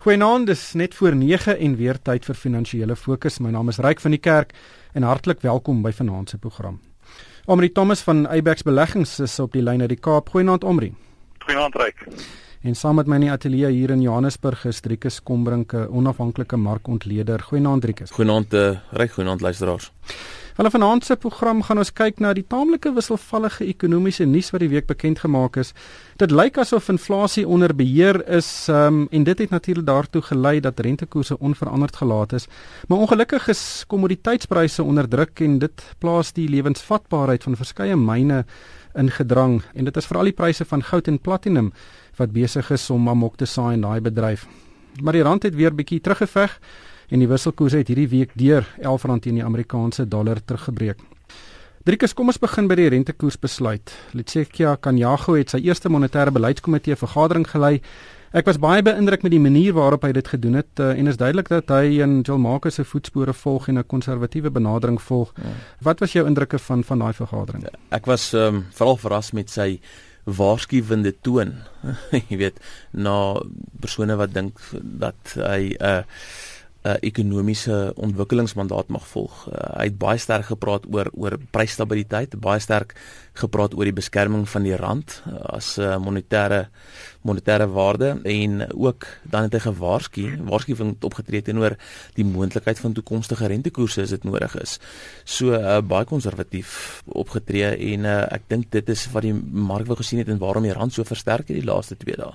Goeienaand, dis net voor 9 en weer tyd vir finansiële fokus. My naam is Ryk van die Kerk en hartlik welkom by vanaand se program. Omri Thomas van Abex Beleggings is op die lyn uit die Kaap. Goeienaand Omri. Goeienaand Ryk. En saam met my in die ateljee hier in Johannesburg is Driekus Kombrink, 'n onafhanklike markontleder. Goeienaand Driekus. Goeienaand uh, Ryk, goeienaand luisteraars. Hulle vanaand se program gaan ons kyk na die taamlike wisselvallige ekonomiese nuus wat die week bekend gemaak is. Dit lyk asof inflasie onder beheer is um, en dit het natuurlik daartoe gelei dat rentekoerse onveranderd gelaat is. Maar ongelukkig is kommoditeitspryse onder druk en dit plaas die lewensvatbaarheid van verskeie myne in gedrang en dit is veral die pryse van goud en platinum wat besig is om amok te saai in daai bedryf. Maar die rand het weer bietjie teruggeveg en die wisselkoers het hierdie week deur R11 teen die Amerikaanse dollar teruggebreek. Driekus, kom ons begin by die rentekoersbesluit. Letsekia Kanyago het sy eerste monetêre beleidskomitee vergadering gelei. Ek was baie beïndruk met die manier waarop hy dit gedoen het uh, en is duidelik dat hy in Joel Marcus se voetspore volg en 'n konservatiewe benadering volg. Ja. Wat was jou indrukke van van daai vergadering? Ek was um, veral verras met sy waarskuwende toon. Jy weet, na persone wat dink dat hy 'n uh, 'n uh, ekonomiese ontwikkelingsmandaat mag volg. Uh, hy het baie sterk gepraat oor oor prysstabiliteit, baie sterk gepraat oor die beskerming van die rand uh, as 'n uh, monetêre monetêre waarde en ook dan het hy gewaarsku, waarskuwing opgetree teenoor die moontlikheid van toekomstige rentekoerse as dit nodig is. So uh, baie konservatief opgetree en uh, ek dink dit is wat die mark wou gesien het en waarom die rand so versterk het die laaste 2 dae.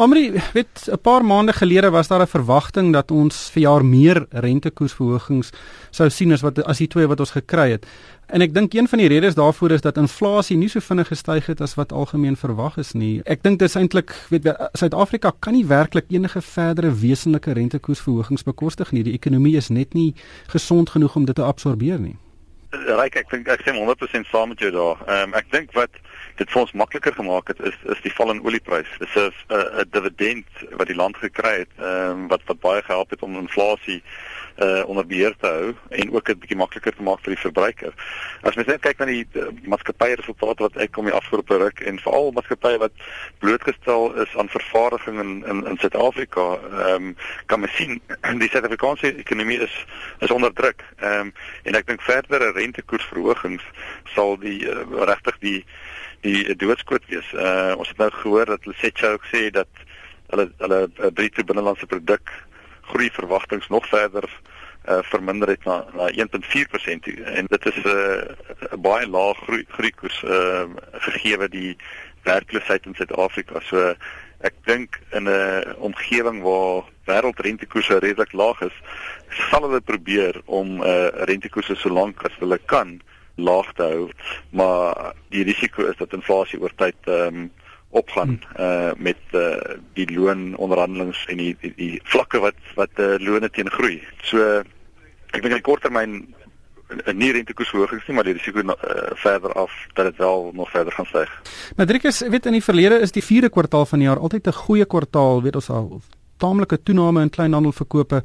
Amri, weet 'n paar maande gelede was daar 'n verwagting dat ons vir jaar meer rentekoersverhogings sou sien as wat as die twee wat ons gekry het. En ek dink een van die redes daarvoor is dat inflasie nie so vinnig gestyg het as wat algemeen verwag is nie. Ek dink dis eintlik, weet jy, Suid-Afrika kan nie werklik enige verdere wesenlike rentekoersverhogings bekostig nie. Die ekonomie is net nie gesond genoeg om dit te absorbeer nie. Ryk, ek dink ek stem 100% saam met jou daar. Ehm um, ek dink wat dit vir ons makliker gemaak het is is die val in oliepryse. Dis 'n 'n dividend wat die land gekry het, ehm um, wat wat baie gehelp het om inflasie uh onder beheer te hou en ook 'n bietjie makliker te maak vir die verbruiker. As mens net kyk na die uh, maatskappye resultate wat uitkom die afgelope ruk en veral maatskappye wat blootgestel is aan vervaardiging in in in Suid-Afrika, ehm um, kan mens sien die Suid-Afrikaanse ekonomie is is onder druk. Ehm um, en ek dink verdere rentekoersverhogings sal die uh, regtig die die doodskoot wees. Uh ons het nou gehoor dat Lesotho ook sê dat hulle hulle bruto binnelandse produk groei verwagtinge nog verder uh, verminder het na na 1.4% en dit is 'n uh, baie lae groei groeikoers uh, gegee die werkloosheid in Suid-Afrika. So ek dink in 'n omgewing waar wêreldrentekoerse redelik laag is, sal hulle probeer om uh, rentekoerse so lank as hulle kan laag te hou, maar die risiko is dat inflasie oor tyd ehm um, opgaan uh met uh die loononderhandelings en die die, die vlakke wat wat uh, lone teen groei. So ek dink in korttermyn 'n nie rentekoersverhogings nie, maar die risiko uh, verder af dat dit wel nog verder gaan styg. Madrikus, weet in die verlede is die 4de kwartaal van die jaar altyd 'n goeie kwartaal, weet ons al taamlike toename in kleinhandelverkope.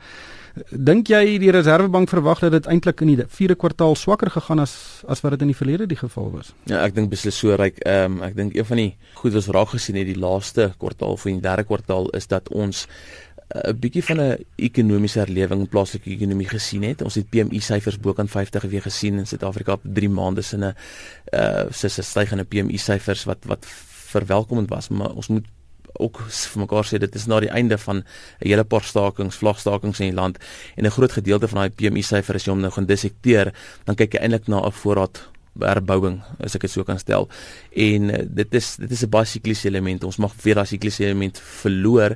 Dink jy die Reserwebank verwag dat dit eintlik in die vierde kwartaal swakker gegaan as as wat dit in die verlede die geval was? Ja, ek dink beslis so ryk. Ehm um, ek dink een van die goed wat ons raak gesien het die laaste kwartaal van die derde kwartaal is dat ons eh, 'n bietjie van 'n ekonomiese herlewing in plaaslike ekonomie gesien het. Ons het PMI syfers bo kan 50 weer gesien in Suid-Afrika op 3 maande 'n uh se stygende PMI syfers wat wat verwelkomend was, maar ons moet ook vir mekaar sê dit is na die einde van 'n hele paar stakings, vlagstakings in die land en 'n groot gedeelte van daai PMI syfer as jy hom nou gaan dissekteer, dan kyk jy eintlik na 'n voorraad herbouing as ek dit so kan stel. En uh, dit is dit is 'n baie sikliese element. Ons mag weer daai sikliese element verloor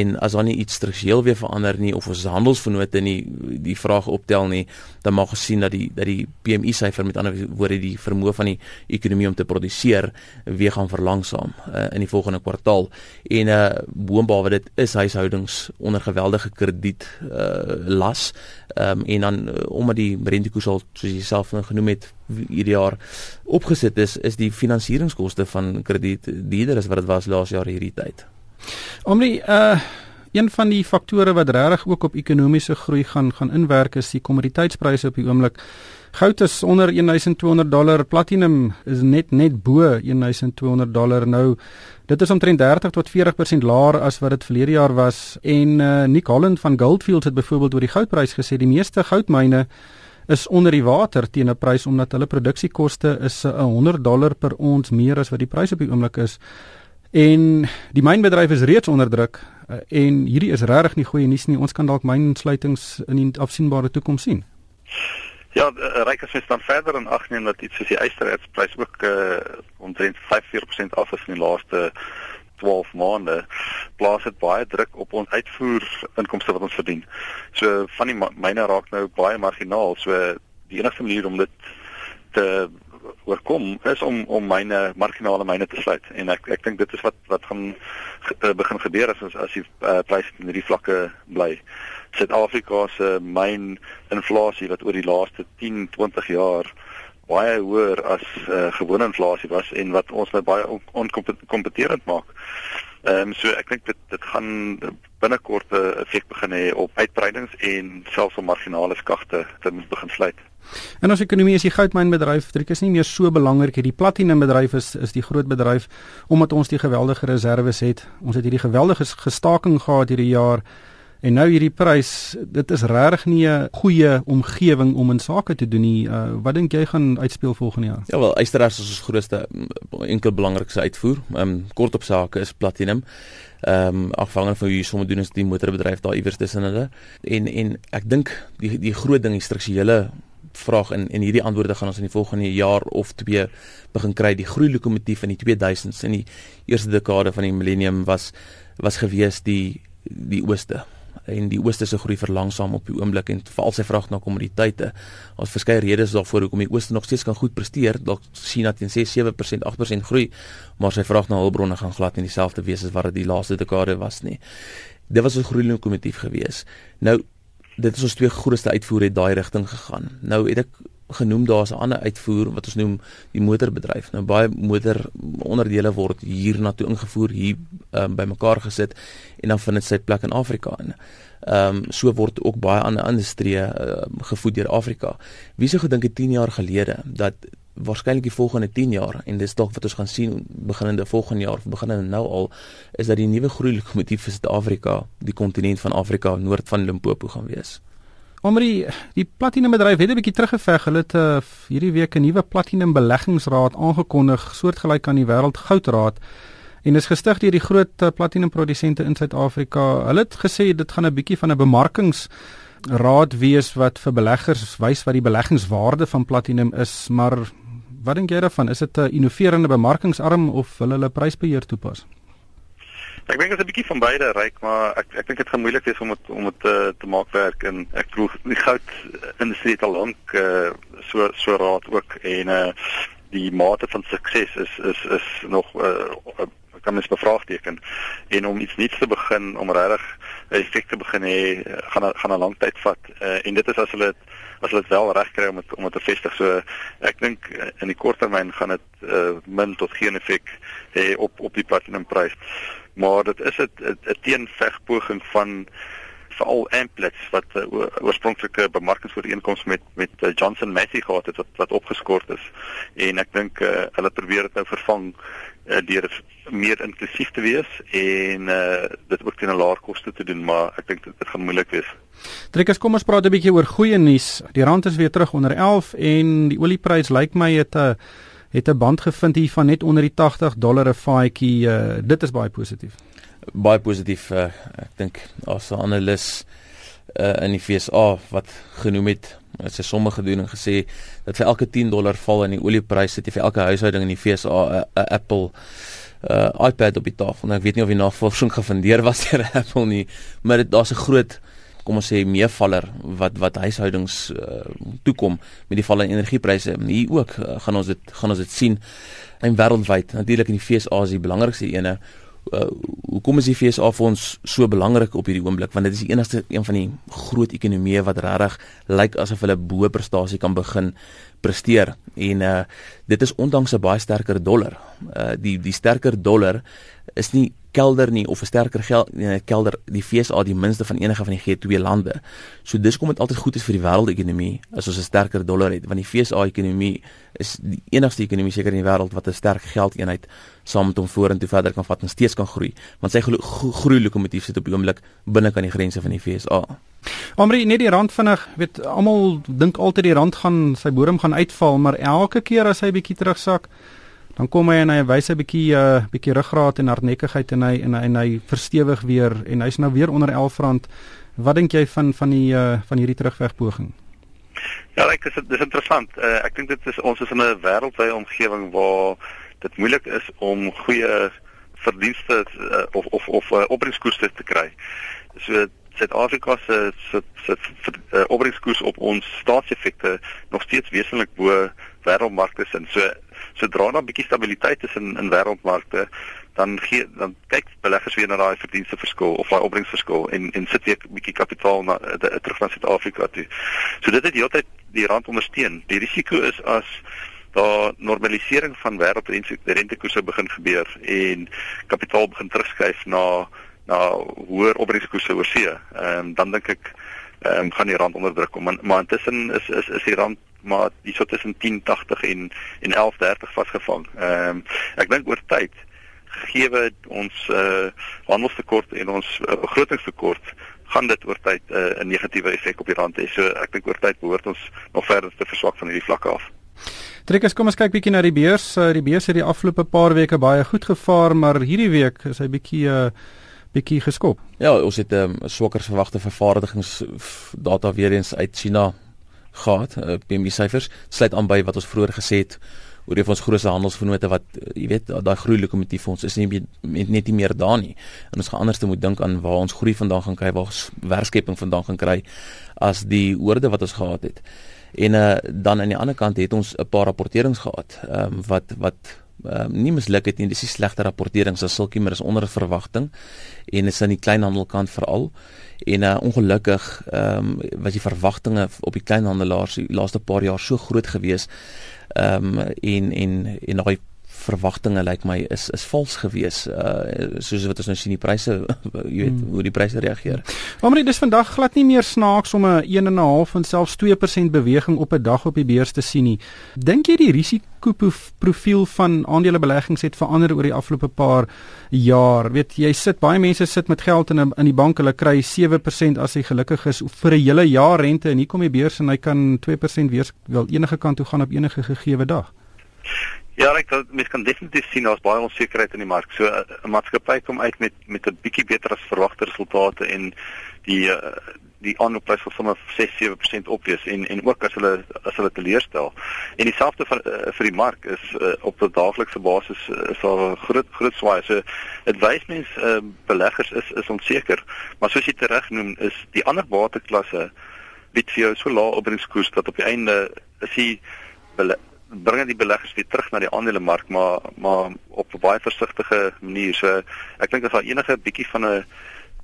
en as dan nie iets struktureel weer verander nie of ons handelsvennote nie die vraag optel nie, dan mag ons sien dat die dat die PMI syfer met ander woorde die vermoë van die ekonomie om te produseer weer gaan verlangsaam uh, in die volgende kwartaal. En uh boonbehalwe dit is huishoudings onder geweldige krediet uh las. Ehm um, en dan uh, omdat die rentekoers al soos jy self nou genoem het hierdie jaar opgesit is, is die finansieringskoste van krediet duurder as wat dit was laas jaar hierdie tyd. Omri uh Een van die faktore wat regtig ook op ekonomiese groei gaan gaan inwerk is die kommoditeitspryse op die oomblik. Goud is onder 1200 dollar, platinum is net net bo 1200 dollar nou. Dit is omtrent 30 tot 40% laer as wat dit verlede jaar was en uh, Nick Holland van Goldfields het byvoorbeeld oor die goudprys gesê die meeste goudmyne is onder die water teen 'n prys omdat hulle produksiekoste is 'n 100 dollar per ons meer as wat die prys op die oomblik is. En die mynbedryf is reeds onder druk uh, en hierdie is regtig nie goeie nuus nie. Ons kan dalk mynsluitings in die afsienbare toekoms sien. Ja, eh, Rykers het dan verder in ag neem dat iets soos die ysterertsprys ook uh omtrent 5-4% af is in die laaste 12 maande plaas dit baie druk op ons uitvoerinkomste wat ons verdien. So van die myne raak nou baie marginaal. So die enigste manier om dit te oorkom is om om myne marginale myne te sluit en ek ek dink dit is wat wat gaan begin gebeur as as die uh, pryse in hierdie vlakke bly. Suid-Afrika se myn inflasie wat oor die laaste 10, 20 jaar baie hoër as uh, gewone inflasie was en wat ons nou baie onkompeterend maak. Ehm um, so ek dink dit dit gaan binnekort 'n effek begin hê op uitbreidings en selfs om marginale skagte te moet begin sluit. En ons ekonomie is die goudmynbedryf, dit is nie meer so belangrik hierdie platinumbedryf is is die groot bedryf omdat ons die geweldige reserves het. Ons het hierdie geweldige gestaking gehad hierdie jaar En nou hierdie prys, dit is regtig nie 'n goeie omgewing om in sake te doen nie. Uh, wat dink jy gaan uitspeel volgende jaar? Ja wel, ysterers is ons grootste enkel belangrikste uitvoer. Ehm um, kort op sake is platinum. Ehm um, afhangende van hoe jy somme doen is die motorbedryf daar iewers tussen hulle. En en ek dink die die groot ding, die strukturele vraag en en hierdie antwoorde gaan ons in die volgende jaar of twee begin kry. Die groei lokomotief in die 2000s in die eerste dekade van die millennium was was gewees die die ooste en die ooste se groei verlangsaam op die oomblik en veral sy vraag na kommoditeite. Ons verskeie redes daarvoor hoekom die ooste nog steeds kan goed presteer. Dalk China teen 6-7%, 8% groei, maar sy vraag na hulpbronne gaan glad nie dieselfde wees as wat dit die laaste dekade was nie. Dit was 'n groei lokomotief gewees. Nou dit is ons twee grootste uitvoere het daai rigting gegaan. Nou het ek genoem daar's 'n ander uitvoer wat ons noem die motorbedryf. Nou baie motoronderdele word hier na toe ingevoer, hier um, bymekaar gesit en dan vind dit sy plek in Afrika in. Ehm um, so word ook baie ander industrieë uh, gevoed deur Afrika. Wie sou gedink het 10 jaar gelede dat waarskynlik die volgende 10 jaar en dis dalk wat ons gaan sien beginnende volgende jaar of beginnende nou al is dat die nuwe groei lokomotief vir Suid-Afrika, die kontinent van Afrika noord van Limpopo gaan wees. Omri, die platinum bedryf het 'n bietjie teruggeveg. Hulle het uh, hierdie week 'n nuwe platinum beleggingsraad aangekondig, soortgelyk aan die wêreld goudraad. En is gestig deur die groot uh, platinum produsente in Suid-Afrika. Hulle het gesê dit gaan 'n bietjie van 'n bemarkingsraad wees wat vir beleggers wys wat die beleggingswaarde van platinum is, maar wat dink jy daarvan? Is dit 'n innoverende bemarkingsarm of hulle hulle prysbeheer toepas? Ek dink dit is 'n bietjie van beide ryk, maar ek ek dink dit gaan moeilik wees om het, om dit uh, te maak werk en ek glo die goud industrie het al lank uh, so so raad ook en uh, die mate van sukses is is is nog uh, kan mens bevraagteken en om iets nuuts te begin om regtig 'n effek te begin hê gaan gaan 'n lang tyd vat uh, en dit is as hulle as hulle dit wel reg kry om het, om dit te vestig. So ek dink in die kort termyn gaan dit uh, min tot geen effek hê op op die platinumprys maar dit is 'n teenvegpoging van veral Amplets wat uh, oorspronklike bemarkingsooreenkoms met met uh, Johnson Matthey gehad het wat wat opgeskort is en ek dink uh, hulle probeer dit nou vervang uh, deur meer inklusief te wees en uh, dit ook teen 'n laer koste te doen maar ek dink dit, dit gaan moeilik wees. Trekkers kom ons praat 'n bietjie oor goeie nuus. Die rand is weer terug onder 11 en die olieprys lyk my het 'n uh, het 'n band gevind hier van net onder die 80 dollar 'n faadjie. Uh, dit is baie positief. Baie positief. Uh, ek dink as 'n analis uh, in die FSA wat genoem het, sy somme gedoen en gesê dat vir elke 10 dollar val in die oliepryse, het jy vir elke huishouding in die FSA 'n uh, uh, Apple uh, iPad op die tafel. Nou ek weet nie of die navorsing gefundeer was deur Apple nie, maar dit daar's 'n groot kom ons sê meevaller wat wat huishoudings uh, toekom met die val in energiepryse. Hier ook uh, gaan ons dit gaan ons dit sien in wêreldwyd. Natuurlik in die FSA is die belangrikste ene. Uh, hoekom is die FSA vir ons so belangrik op hierdie oomblik? Want dit is die enigste een van die groot ekonomieë wat regtig lyk asof hulle bo prestasie kan begin presteer. En uh dit is ondanks 'n baie sterker dollar. Uh die die sterker dollar is nie kelder nie of 'n sterker geld nee, kelder die FSA die minste van enige van die G2 lande. So dis kom dit altyd goed is vir die wêreldekonomie as ons 'n sterker dollar het want die FSA ekonomie is die enigste ekonomie seker in die wêreld wat 'n sterk geldeenheid saam met hom vorentoe verder kan vat en steeds kan groei want sy groei lokomotief sit op die oomblik binne kan die grense van die FSA. Omri net die rand vinnig, weet almal dink altyd die rand gaan sy bodem gaan uitval, maar elke keer as hy bietjie terugsak, dan kom hy en hy wys 'n bietjie 'n uh, bietjie ruggraat en hardnekkigheid en hy en hy, en hy verstewig weer en hy's nou weer onder 11 rand. Wat dink jy van van die uh, van hierdie terugwegpoging? Ja, ek dis dis interessant. Uh, ek dink dit is ons is in 'n wêreldwye omgewing waar dit moeilik is om goeie verdienste uh, of of of uh, opbrengskoste te kry. So Suid-Afrika se se se uh, opbrengskoers op ons staatseffekte nog steeds wesentlik bo wêreldmarkte sin. So sodra daar 'n bietjie stabiliteit is in in wêreldmarkte, dan gee dan kyk beleggers weer na daai verdienste verskil of daai opbrengsverskil en en sit weer 'n bietjie kapitaal na de, de, terug na Suid-Afrika toe. So dit het heeltyd die rand ondersteun. Die risiko is as daar normalisering van wêreldrentekoerse begin gebeur en kapitaal begin terugskuif na na hoër opbrengskoerse oor see. Ehm um, dan dink ek ehm um, gaan die rand onder druk kom. Maar, maar intussen is is is die rand maar hierso tussen 10.80 en en 11.30 vasgevang. Ehm um, ek dink oor tyd gegee ons uh handelstekort en ons uh, begrotingstekort gaan dit oor tyd 'n uh, 'n negatiewe effek op die rand hê. So ek dink oor tyd behoort ons nog verder te verswak van hierdie vlakke af. Trekkers, kom ons kyk bietjie na die beurs. Uh, die beurs het die afgelope paar weke baie goed gevaar, maar hierdie week is hy bietjie uh bietjie geskop. Ja, ons het 'n um, swakker verwagte vervaardigingsdata weer eens uit China gehad, uh, PMI syfers sluit aan by wat ons vroeër gesê het oor die van ons grootste handelsvennote wat uh, jy weet daai groei lokomotief ons is nie net, nie meer daar nie. En ons gaan anders te moet dink aan waar ons groei vandaan gaan kry, waar ons werkskeping vandaan gaan kry as die oorde wat ons gehad het. En uh, dan aan die ander kant het ons 'n paar rapporterings gehad um, wat wat Um, nie misluk het nie dis die slegte rapporterings as sulkie maar is onder verwagting en is aan die kleinhandelkant veral En uh, ongelukkig ehm um, was die verwagtinge op die kleinhandelaars die laaste paar jaar so groot gewees. Ehm um, en en en daai verwagtinge lyk like my is is vals gewees uh soos wat ons nou sien die pryse jy weet hmm. hoe die pryse reageer. Maar dis vandag glad nie meer snaaks om 'n 1.5 en selfs 2% beweging op 'n dag op die beurs te sien nie. Dink jy die risikoprofiel van aandelebeleggings het verander oor die afgelope paar jaar? Weet jy sit baie mense sit met geld in 'n in die bank, hulle kry 7% as hy gelukkig is vir 'n hele jaar rente en hier kom die beurs en hy kan 2% weer wel enige kant toe gaan op enige gegee dag. Ja, ek dink mens kan definitief sien daar's baie onsekerheid in die mark. So eh, 'n maatskappy kom uit met met 'n bietjie beter as verwagte resultate en die uh, die aanloopprys sal sommer 6-7% opwees en en ook as hulle as hulle teleurstel. En dieselfde vir uh, vir die mark is op 'n daaglikse basis is daar groot groot swaai. So dit wys mens uh, beleggers is is onseker, maar soos jy tereg noem is die ander waterklasse bied vir jou so lae opbrengskoers dat op die einde is die bring die beleggers weer terug na die aandelemark maar maar op 'n baie versigtige manier. So ek dink as daar enige bietjie van 'n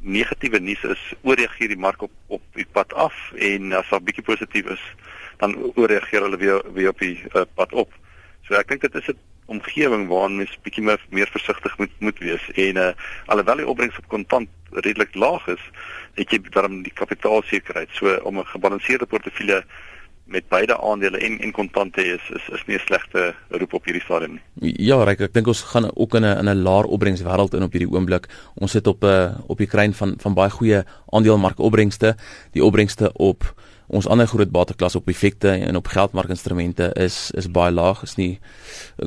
negatiewe nuus is, ooreageer die mark op op die pad af en as daar bietjie positief is, dan ooreageer hulle weer weer op die uh, pad op. So ek dink dit is 'n omgewing waarin mens bietjie meer meer versigtig moet moet wees en uh, alhoewel die opbrengs op kontant redelik laag is, het jy daarom die kapitaalsekerheid. So om 'n gebalanseerde portefeulje met beide aandele en en kontante is is is nie 'n slegte roep op hierdie stadium nie. Ja, Ryk, ek dink ons gaan ook in 'n in 'n laer opbrengswêreld in op hierdie oomblik. Ons sit op 'n uh, op die kruin van van baie goeie aandelemarkopbrengste. Die opbrengste op ons ander groot bateklas op effekte en op geldmarkinstrumente is is baie laag. Is nie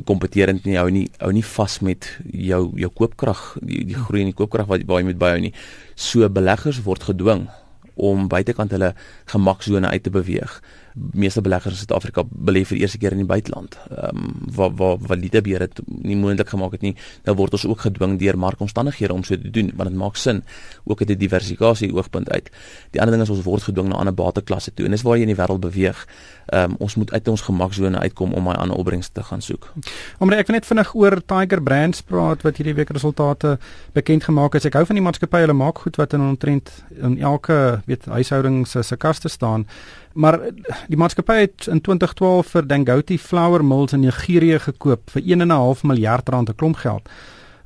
kompeterend nie. Hou nie hou nie vas met jou jou koopkrag, die, die groei in die koopkrag wat baie met byhou nie. So beleggers word gedwing om buitekant hulle gemaksone uit te beweeg meeste beleggers in Suid-Afrika belê vir eerste keer in die buiteland. Ehm um, waar waar valide beheer het nie moontlik gemaak het nie. Nou word ons ook gedwing deur markomstandighede om so te doen want dit maak sin ook uit 'n diversifikasie oogpunt uit. Die ander ding is ons word gedwing na ander bateklasse toe en dis waar jy in die wêreld beweeg. Ehm um, ons moet uit ons gemaksone uitkom om my ander opbrengs te gaan soek. Omdat ek net vinnig oor Tiger Brands praat wat hierdie week resultate bekend gemaak het. Ek hou van die maatskappy. Hulle maak goed wat in omtrent in elke weet huishouding se se kaste staan. Maar die maatskappy het in 2012 vir Dangote Flour Mills in Nigerië gekoop vir 1.5 miljard rand, 'n klomp geld.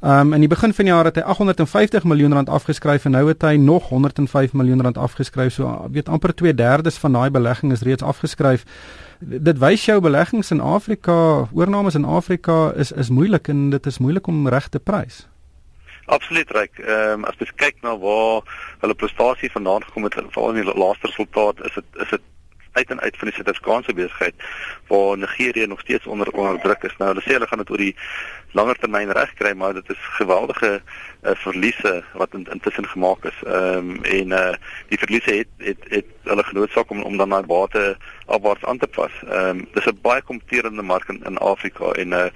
Um in die begin van die jaar het hy 850 miljoen rand afgeskryf en nou het hy nog 105 miljoen rand afgeskryf. So weet amper 2/3 van daai belegging is reeds afgeskryf. Dit wys jou beleggings in Afrika, oornames in Afrika is is moeilik en dit is moeilik om reg te prys. Absoluut reg. Ehm um, as jy kyk na waar hulle prestasie vandaan gekom het, veral in die laaste resultaat, is dit is dit uit en uit van die Suid-Afrikaanse besigheid waar Nigerië nog steeds onder onder druk is. Nou hulle sê hulle gaan dit oor die langer termyn regkry, maar dit is geweldige uh, verliese wat in, intussen gemaak is. Ehm um, en uh die verliese het het het hulle genoodsaak om om dan na bate afwaarts aan te pas. Ehm um, dis 'n baie kompeterende mark in, in Afrika en uh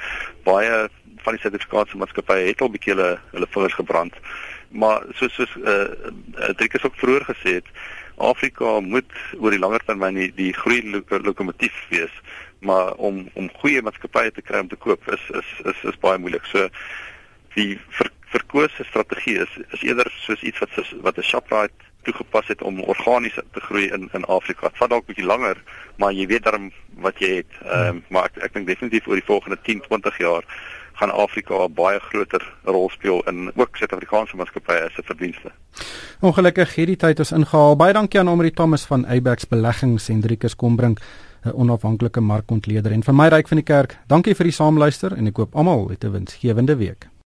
baie van die Suid-Afrikaanse maatskappye het al bietjie hulle hulle vingers gebrand. Maar soos soos uh, uh Driekus ook vroeër gesê het, Afrika moet oor die langer termyn die, die groei lokomotief wees, maar om om goeie maatskappye te kry om te koop is is is is baie moeilik. So die ver, verkose strategie is is eerder soos iets wat wat 'n Shoprite toegepas het om organies te groei in in Afrika. Dit vat dalk 'n bietjie langer, maar jy weet darm wat jy het. Ehm um, maar ek ek dink definitief oor die volgende 10, 20 jaar gaan Afrika 'n baie groter rol speel in ook Suid-Afrikaanse maatskappye se verdienste. Ongelukkig hierdie tyd is ingehaal. Baie dankie aan Omri Thomas van Abex Beleggings en Driekus Kombrink, 'n onafhanklike markontleder en vir my ryk van die kerk. Dankie vir die saamluister en ek koop almal 'n winsgewende week.